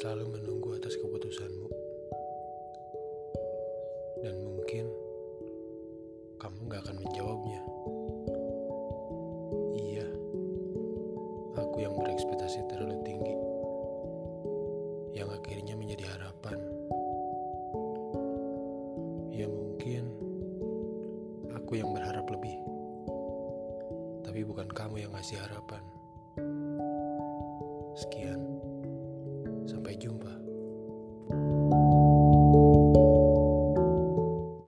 selalu menunggu atas keputusanmu. Dan mungkin kamu gak akan menjawabnya. Iya, aku yang berekspektasi terlalu tinggi. Yang akhirnya menjadi harapan. Ya mungkin aku yang berharap lebih. Tapi bukan kamu yang ngasih harapan. Sekian.